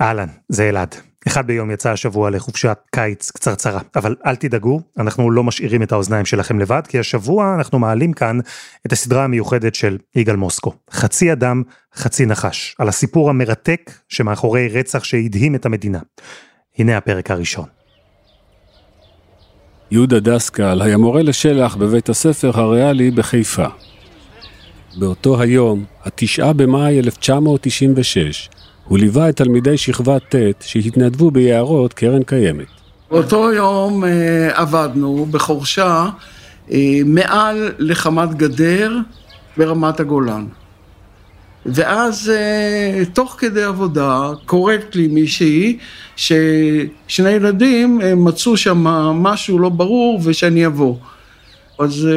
אהלן, זה אלעד. אחד ביום יצא השבוע לחופשת קיץ קצרצרה, אבל אל תדאגו, אנחנו לא משאירים את האוזניים שלכם לבד, כי השבוע אנחנו מעלים כאן את הסדרה המיוחדת של יגאל מוסקו, חצי אדם, חצי נחש, על הסיפור המרתק שמאחורי רצח שהדהים את המדינה. הנה הפרק הראשון. יהודה דסקל היה מורה לשלח בבית הספר הריאלי בחיפה. באותו היום, התשעה במאי 1996, הוא ליווה את תלמידי שכבת ט' שהתנדבו ביערות קרן קיימת. באותו יום אה, עבדנו בחורשה אה, מעל לחמת גדר ברמת הגולן. ואז אה, תוך כדי עבודה קוראת לי מישהי ששני ילדים מצאו שם משהו לא ברור ושאני אבוא. אז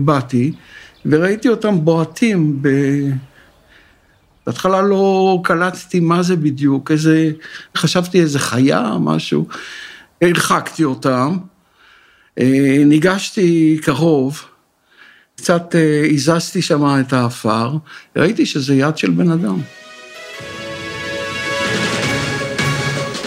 באתי וראיתי אותם בועטים ב... בהתחלה לא קלטתי מה זה בדיוק, איזה, חשבתי איזה חיה, משהו. הרחקתי אותם, אה, ניגשתי קרוב, קצת אה, הזזתי שם את האפר, ראיתי שזה יד של בן אדם.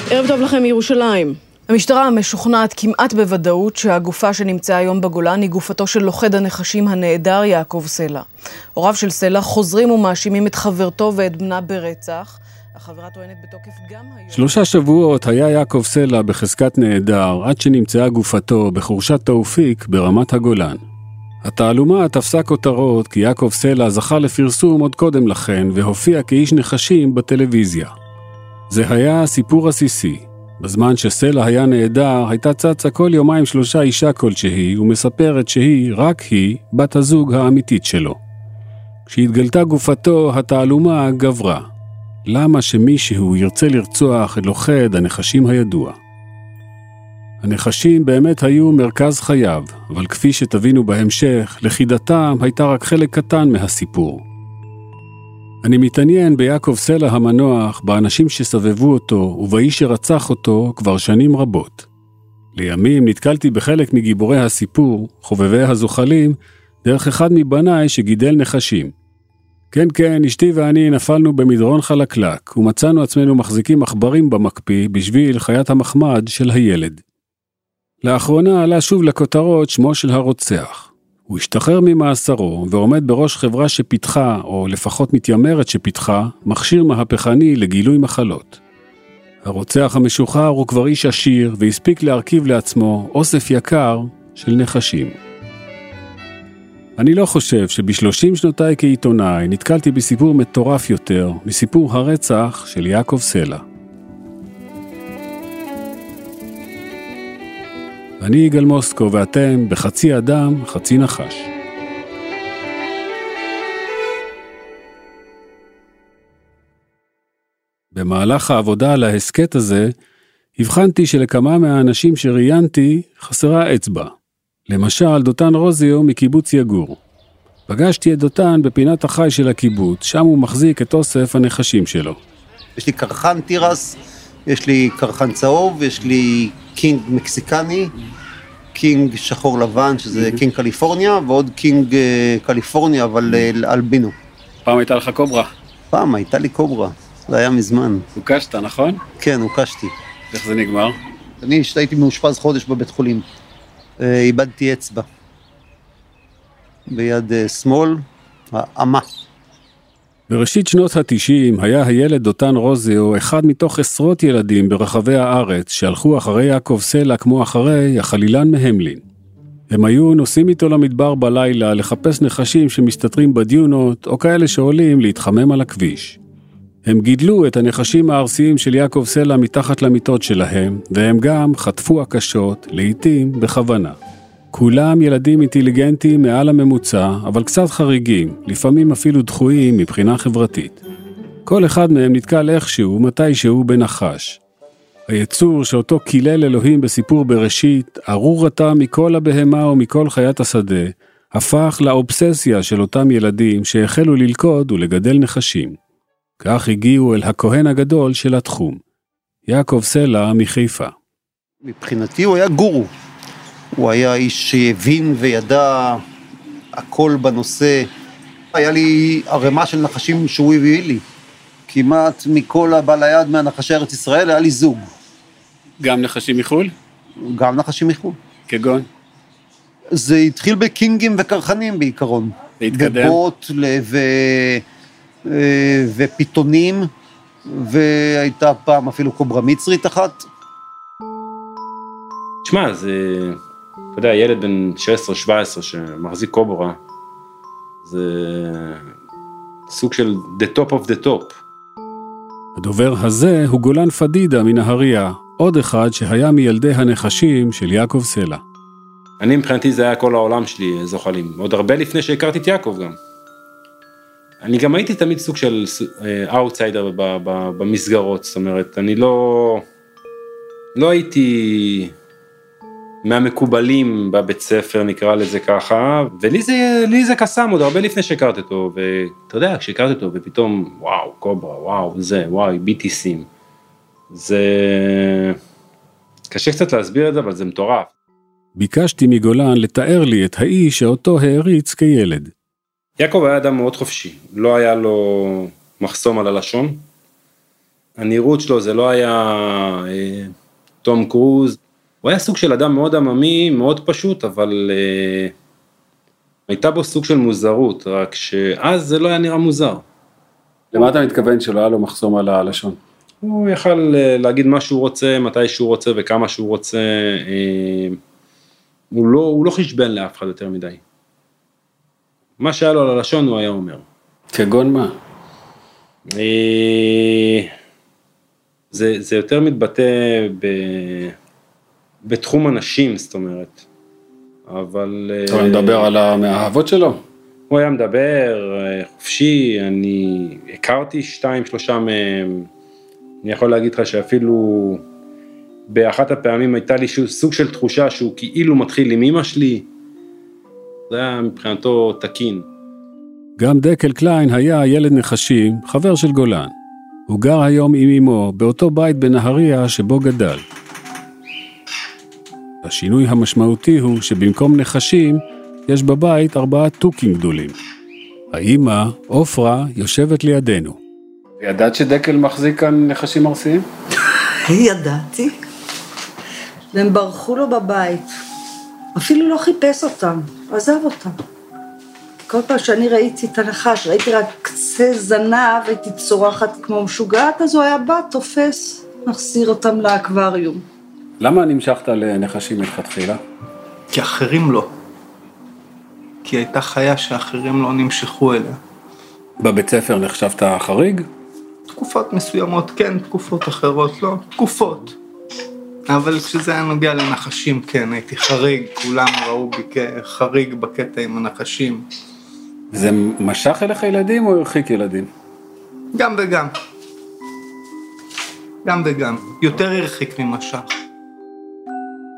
ערב טוב לכם מירושלים. המשטרה משוכנעת כמעט בוודאות שהגופה שנמצאה היום בגולן היא גופתו של לוכד הנחשים הנעדר יעקב סלע. הוריו של סלע חוזרים ומאשימים את חברתו ואת בנה ברצח. החברה טוענת בתוקף גם היום... שלושה שבועות היה יעקב סלע בחזקת נעדר עד שנמצאה גופתו בחורשת תאופיק ברמת הגולן. התעלומה תפסה כותרות כי יעקב סלע זכה לפרסום עוד קודם לכן והופיע כאיש נחשים בטלוויזיה. זה היה סיפור עסיסי, בזמן שסלע היה נעדר, הייתה צצה כל יומיים שלושה אישה כלשהי, ומספרת שהיא, רק היא, בת הזוג האמיתית שלו. כשהתגלתה גופתו, התעלומה גברה. למה שמישהו ירצה לרצוח את לוכד הנחשים הידוע? הנחשים באמת היו מרכז חייו, אבל כפי שתבינו בהמשך, לכידתם הייתה רק חלק קטן מהסיפור. אני מתעניין ביעקב סלע המנוח, באנשים שסבבו אותו ובאיש שרצח אותו כבר שנים רבות. לימים נתקלתי בחלק מגיבורי הסיפור, חובבי הזוחלים, דרך אחד מבניי שגידל נחשים. כן, כן, אשתי ואני נפלנו במדרון חלקלק, ומצאנו עצמנו מחזיקים עכברים במקפיא בשביל חיית המחמד של הילד. לאחרונה עלה שוב לכותרות שמו של הרוצח. הוא השתחרר ממאסרו ועומד בראש חברה שפיתחה, או לפחות מתיימרת שפיתחה, מכשיר מהפכני לגילוי מחלות. הרוצח המשוחרר הוא כבר איש עשיר והספיק להרכיב לעצמו אוסף יקר של נחשים. אני לא חושב שבשלושים שנותיי כעיתונאי נתקלתי בסיפור מטורף יותר מסיפור הרצח של יעקב סלע. אני יגאל מוסקו ואתם בחצי אדם, חצי נחש. במהלך העבודה על ההסכת הזה, הבחנתי שלכמה מהאנשים שראיינתי חסרה אצבע. למשל, דותן רוזיו מקיבוץ יגור. פגשתי את דותן בפינת החי של הקיבוץ, שם הוא מחזיק את אוסף הנחשים שלו. יש לי קורן תירס, יש לי קורן צהוב, יש לי king מקסיקני, king שחור לבן, שזה king קליפורניה, ועוד king אה, קליפורניה, אבל אה, אלבינו. פעם הייתה לך קוברה. פעם הייתה לי קוברה, זה היה מזמן. הוקשת, נכון? כן, הוקשתי. איך זה נגמר? אני הייתי מאושפז חודש בבית חולים. אה, איבדתי אצבע. ביד שמאל, האמה. בראשית שנות ה-90 היה הילד דותן רוזיו אחד מתוך עשרות ילדים ברחבי הארץ שהלכו אחרי יעקב סלע כמו אחרי החלילן מהמלין. הם היו נוסעים איתו למדבר בלילה לחפש נחשים שמסתתרים בדיונות או כאלה שעולים להתחמם על הכביש. הם גידלו את הנחשים הארסיים של יעקב סלע מתחת למיטות שלהם, והם גם חטפו הקשות, לעיתים בכוונה. כולם ילדים אינטליגנטים מעל הממוצע, אבל קצת חריגים, לפעמים אפילו דחויים מבחינה חברתית. כל אחד מהם נתקל איכשהו, מתישהו, בנחש. היצור שאותו קילל אלוהים בסיפור בראשית, ארור עתה מכל הבהמה ומכל חיית השדה, הפך לאובססיה של אותם ילדים שהחלו ללכוד ולגדל נחשים. כך הגיעו אל הכהן הגדול של התחום, יעקב סלע מחיפה. מבחינתי הוא היה גורו. הוא היה איש שהבין וידע הכל בנושא. היה לי ערימה של נחשים שהוא הביא לי, כי כמעט מכל הבא ליד מהנחשי ארץ ישראל, היה לי זוג. גם נחשים מחו"ל? גם נחשים מחו"ל. כגון? זה התחיל בקינגים וקרחנים בעיקרון. והתקדם? ובוט ל- ו... אה, ופיתונים, והייתה פעם אפילו קוברה מצרית אחת. תשמע, זה, אתה יודע, ילד בן 16-17 שמחזיק קוברה, זה סוג של the top of the top. הדובר הזה הוא גולן פדידה מנהריה, עוד אחד שהיה מילדי הנחשים של יעקב סלע. אני מבחינתי זה היה כל העולם שלי, זוחלים. עוד הרבה לפני שהכרתי את יעקב גם. אני גם הייתי תמיד סוג של אאוטסיידר במסגרות, זאת אומרת, אני לא... לא הייתי מהמקובלים בבית ספר, נקרא לזה ככה, ולי זה, זה קסם עוד הרבה לפני שהכרתי אותו, ואתה יודע, כשהכרתי אותו, ופתאום, וואו, קוברה, וואו, זה, וואו, ביטיסים. זה... קשה קצת להסביר את זה, אבל זה מטורף. ביקשתי מגולן לתאר לי את האיש שאותו העריץ כילד. יעקב היה אדם מאוד חופשי, לא היה לו מחסום על הלשון. הנראות שלו זה לא היה אה, תום קרוז, הוא היה סוג של אדם מאוד עממי, מאוד פשוט, אבל אה, הייתה בו סוג של מוזרות, רק שאז זה לא היה נראה מוזר. למה אתה מתכוון שלא היה לו מחסום על הלשון? הוא יכל אה, להגיד מה שהוא רוצה, מתי שהוא רוצה וכמה שהוא רוצה. אה, הוא לא, הוא לא חשבן לאף אחד יותר מדי. מה שהיה לו על הלשון הוא היה אומר. כגון מה? אה, זה, זה יותר מתבטא ב, בתחום הנשים, זאת אומרת. אבל... אה, אתה מדבר על המאהבות שלו? הוא היה מדבר אה, חופשי, אני הכרתי שתיים, שלושה מהם. אני יכול להגיד לך שאפילו באחת הפעמים הייתה לי סוג של תחושה שהוא כאילו מתחיל עם אמא שלי. זה היה מבחינתו תקין. גם דקל קליין היה ילד נחשים, חבר של גולן. הוא גר היום עם אמו באותו בית בנהריה שבו גדל. השינוי המשמעותי הוא שבמקום נחשים, יש בבית ארבעה תוכים גדולים. האמא, עופרה, יושבת לידינו. ידעת שדקל מחזיק כאן נחשים ארסיים? ידעתי. והם ברחו לו בבית. אפילו לא חיפש אותם, עזב אותם. כל פעם שאני ראיתי את הנחש, ראיתי רק קצה זנב, הייתי צורחת כמו משוגעת, אז הוא היה בא, תופס, מחזיר אותם לאקווריום. למה נמשכת לנחשים מלכתחילה? כי אחרים לא. כי הייתה חיה שאחרים לא נמשכו אליה. בבית ספר נחשבת חריג? תקופות מסוימות כן, תקופות אחרות לא, תקופות. אבל כשזה היה נוגע לנחשים, כן, הייתי חריג, כולם ראו בי כחריג בקטע עם הנחשים. זה משך אליך ילדים או הרחיק ילדים? גם וגם. גם וגם. יותר הרחיק ממשך.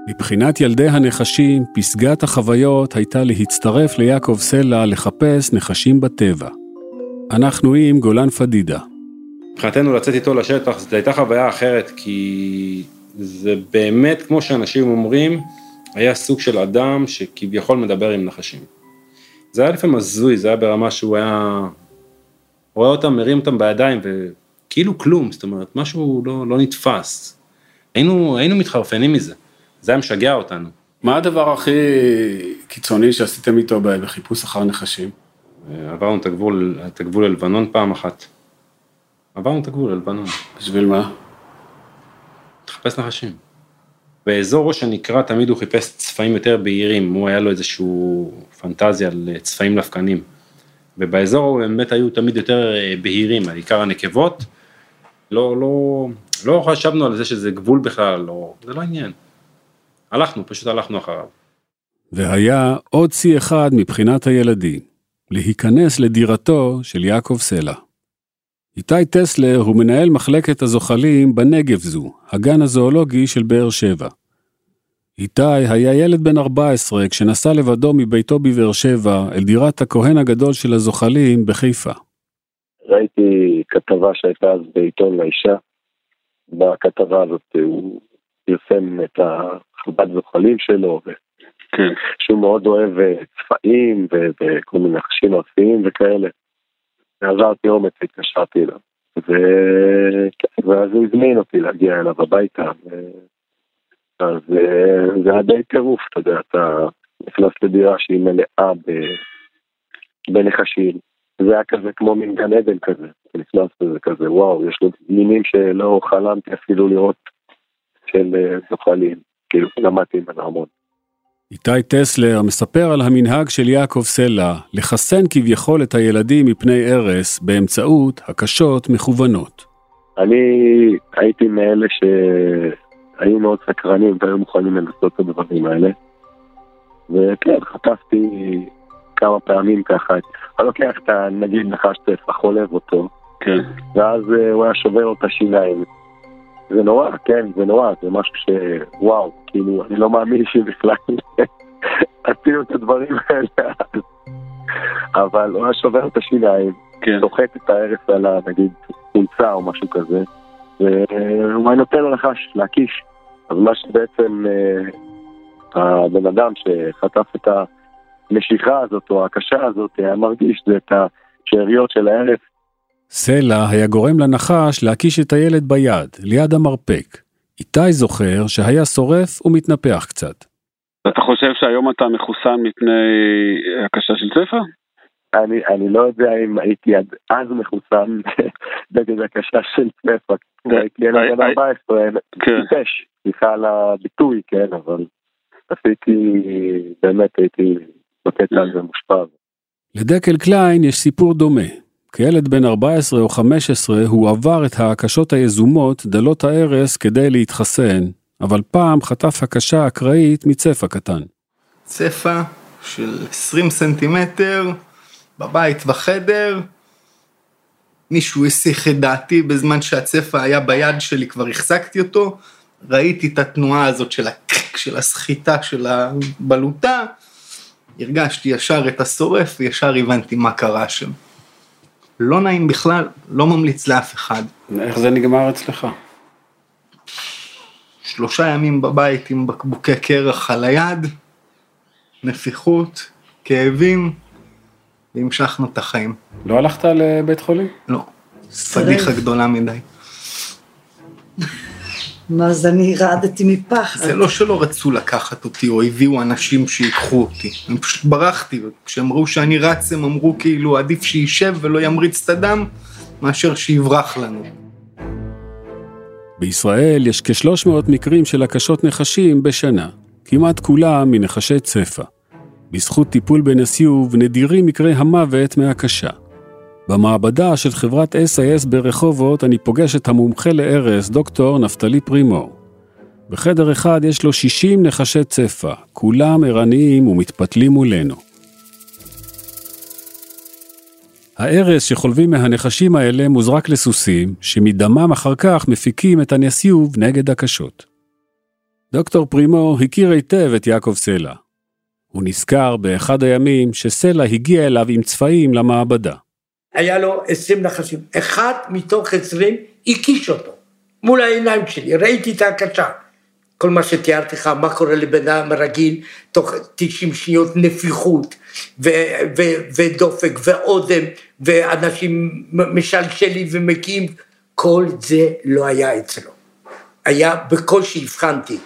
מבחינת ילדי הנחשים, פסגת החוויות הייתה להצטרף ליעקב סלע לחפש נחשים בטבע. אנחנו עם גולן פדידה. מבחינתנו לצאת איתו לשטח, זו הייתה חוויה אחרת, כי זה באמת, כמו שאנשים אומרים, היה סוג של אדם שכביכול מדבר עם נחשים. זה היה לפעמים הזוי, זה היה ברמה שהוא היה... רואה אותם, מרים אותם בידיים, וכאילו כלום, זאת אומרת, משהו לא, לא נתפס. היינו, היינו מתחרפנים מזה, זה היה משגע אותנו. מה הדבר הכי קיצוני שעשיתם איתו בחיפוש אחר נחשים? עברנו את הגבול, את הגבול ללבנון פעם אחת. עברנו את הגבול ללבנון. בשביל מה? לחפש נחשים. באזור ראש הנקרה תמיד הוא חיפש צבעים יותר בהירים, הוא היה לו איזשהו פנטזיה על צבעים לפקנים. ובאזור הוא באמת היו תמיד יותר אה, בהירים, העיקר הנקבות. לא, לא, לא חשבנו על זה שזה גבול בכלל, לא, זה לא עניין. הלכנו, פשוט הלכנו אחריו. והיה עוד שיא אחד מבחינת הילדים, להיכנס לדירתו של יעקב סלע. איתי טסלר הוא מנהל מחלקת הזוחלים בנגב זו, הגן הזואולוגי של באר שבע. איתי היה ילד בן 14 כשנסע לבדו מביתו בבאר שבע אל דירת הכהן הגדול של הזוחלים בחיפה. ראיתי כתבה שהייתה אז בעיתון לאישה. בכתבה הזאת הוא פרסם את החלבת זוחלים שלו, כן. שהוא מאוד אוהב צבעים וכל מיני נחשים ארציים וכאלה. עזרתי אומץ והתקשרתי אליו. ו... ואז הוא הזמין אותי להגיע אליו הביתה. ו... אז אה, זה היה די טירוף, אתה יודע, אתה נכנס לדירה שהיא מלאה ב... בנחשים. זה היה כזה כמו מין גן עדן כזה, נכנס לזה כזה, וואו, יש לו מינים שלא חלמתי אפילו לראות של אה, זוחלים, כאילו למדתי ממנו המון. איתי טסלר מספר על המנהג של יעקב סלע לחסן כביכול את הילדים מפני הרס באמצעות הקשות מכוונות. אני הייתי מאלה שהיו מאוד סקרנים והיו מוכנים לנסות את הדברים האלה. וכן, חטפתי כמה פעמים ככה, אני לוקח את. נגיד נחש צפה, חולב אותו, כן. ואז uh, הוא היה שובר לו את השיניים. זה נורא, כן, זה נורא, זה משהו ש... וואו, כאילו, אני לא מאמין שבכלל עשינו את הדברים האלה. אבל הוא היה שובר את השיניים, כן. את ההרס על. נגיד חולצה או משהו כזה, והוא היה נותן לו לחש, להקיש. אז מה שבעצם אה, הבן אדם שחטף את המשיכה הזאת או הקשה הזאת היה מרגיש זה את השאריות של ההרס סלע היה גורם לנחש להקיש את הילד ביד, ליד המרפק. איתי זוכר שהיה שורף ומתנפח קצת. אתה חושב שהיום אתה מחוסן מפני הקשה של צפה? אני, אני לא יודע אם הייתי עד אז מחוסן נגד הקשה של צפה, הייתי ילד בן 14, כן. טיפש, סליחה על הביטוי, כן, אבל עשיתי, באמת הייתי בקטע הזה מושפע. לדקל קליין יש סיפור דומה. כילד בן 14 או 15 הוא עבר את ההקשות היזומות דלות ההרס כדי להתחסן, אבל פעם חטף הקשה אקראית מצפה קטן. צפה של 20 סנטימטר, בבית בחדר, מישהו הסיח את דעתי בזמן שהצפה היה ביד שלי, כבר החזקתי אותו, ראיתי את התנועה הזאת של, הקק, של הסחיטה של הבלוטה, הרגשתי ישר את השורף וישר הבנתי מה קרה שם. לא נעים בכלל, לא ממליץ לאף אחד. איך זה נגמר אצלך? שלושה ימים בבית עם בקבוקי קרח על היד, נפיחות, כאבים, והמשכנו את החיים. לא הלכת לבית חולים? לא, פדיחה גדולה מדי. מה, אז אני רעדתי מפחד. זה לא שלא רצו לקחת אותי או הביאו אנשים שיקחו אותי, אני פשוט ברחתי, כשהם ראו שאני רץ הם אמרו כאילו עדיף שישב ולא ימריץ את הדם מאשר שיברח לנו. בישראל יש כ-300 מקרים של הקשות נחשים בשנה, כמעט כולם מנחשי צפה. בזכות טיפול בנסיוב נדירים מקרי המוות מהקשה. במעבדה של חברת SIS ברחובות אני פוגש את המומחה להרס, דוקטור נפתלי פרימור. בחדר אחד יש לו 60 נחשי צפה, כולם ערניים ומתפתלים מולנו. ההרס שחולבים מהנחשים האלה מוזרק לסוסים, שמדמם אחר כך מפיקים את הנסיוב נגד הקשות. דוקטור פרימור הכיר היטב את יעקב סלע. הוא נזכר באחד הימים שסלע הגיע אליו עם צפעים למעבדה. היה לו עשרים נחשים, אחד מתוך עשרים הקיש אותו, מול העיניים שלי, ראיתי את ההקשה. כל מה שתיארתי לך, מה קורה לבן אדם רגיל, תוך 90 שניות נפיחות, ו- ו- ודופק, ואודם, ואנשים משלשלים ומקיאים, כל זה לא היה אצלו. היה בקושי הבחנתי,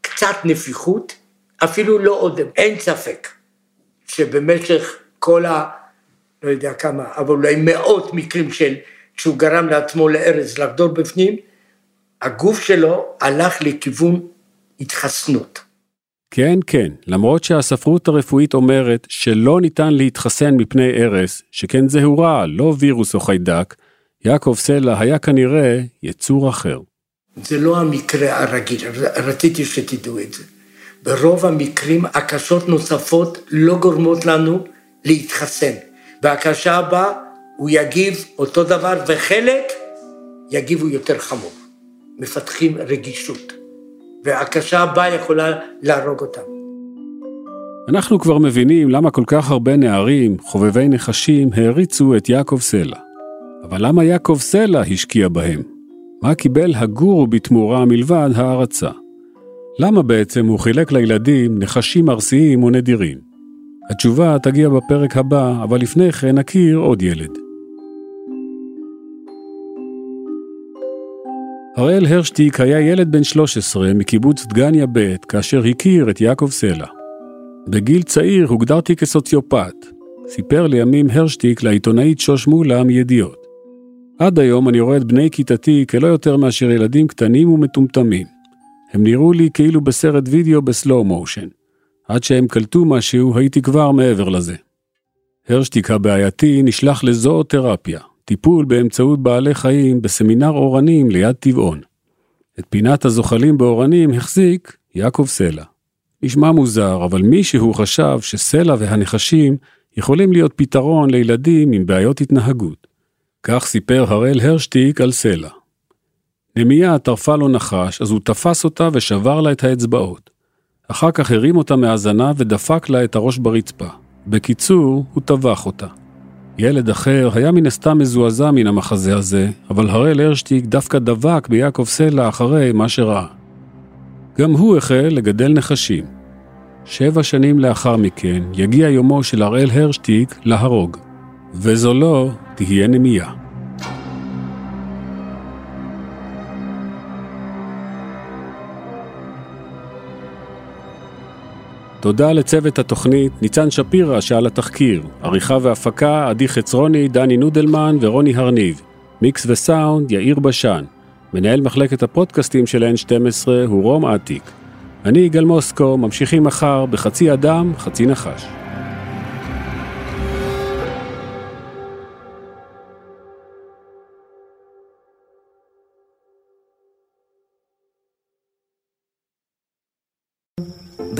קצת נפיחות, אפילו לא אודם, אין ספק שבמשך כל ה... לא יודע כמה, אבל אולי מאות מקרים של, שהוא גרם לעצמו לארז לחדור בפנים, הגוף שלו הלך לכיוון התחסנות. כן, כן, למרות שהספרות הרפואית אומרת שלא ניתן להתחסן מפני ארס, שכן זהו רע, לא וירוס או חיידק, יעקב סלע היה כנראה יצור אחר. זה לא המקרה הרגיל, רציתי שתדעו את זה. ברוב המקרים הקשות נוספות לא גורמות לנו להתחסן. והקשה הבאה הוא יגיב אותו דבר, וחלק יגיבו יותר חמור. מפתחים רגישות. והקשה הבאה יכולה להרוג אותם. אנחנו כבר מבינים למה כל כך הרבה נערים, חובבי נחשים, העריצו את יעקב סלע. אבל למה יעקב סלע השקיע בהם? מה קיבל הגורו בתמורה מלבד הערצה? למה בעצם הוא חילק לילדים נחשים ארסיים ונדירים? התשובה תגיע בפרק הבא, אבל לפני כן נכיר עוד ילד. הראל הרשטיק היה ילד בן 13 מקיבוץ דגניה ב' כאשר הכיר את יעקב סלע. בגיל צעיר הוגדרתי כסוציופט, סיפר לימים הרשטיק לעיתונאית שוש מולה מידיעות. עד היום אני רואה את בני כיתתי כלא יותר מאשר ילדים קטנים ומטומטמים. הם נראו לי כאילו בסרט וידאו בסלואו מושן. עד שהם קלטו משהו, הייתי כבר מעבר לזה. הרשטיק הבעייתי נשלח לזואותרפיה, טיפול באמצעות בעלי חיים בסמינר אורנים ליד טבעון. את פינת הזוחלים באורנים החזיק יעקב סלע. נשמע מוזר, אבל מישהו חשב שסלע והנחשים יכולים להיות פתרון לילדים עם בעיות התנהגות. כך סיפר הראל הרשטיק על סלע. נמיה טרפה לו נחש, אז הוא תפס אותה ושבר לה את האצבעות. אחר כך הרים אותה מהזנב ודפק לה את הראש ברצפה. בקיצור, הוא טבח אותה. ילד אחר היה מן הסתם מזועזע מן המחזה הזה, אבל הראל הרשטיק דווקא דבק ביעקב סלע אחרי מה שראה. גם הוא החל לגדל נחשים. שבע שנים לאחר מכן יגיע יומו של הראל הרשטיק להרוג, וזו לא תהיה נמייה. תודה לצוות התוכנית, ניצן שפירא שעל התחקיר, עריכה והפקה, עדי חצרוני, דני נודלמן ורוני הרניב, מיקס וסאונד, יאיר בשן. מנהל מחלקת הפודקאסטים של N12 הוא רום עתיק. אני יגאל מוסקו, ממשיכים מחר בחצי אדם, חצי נחש.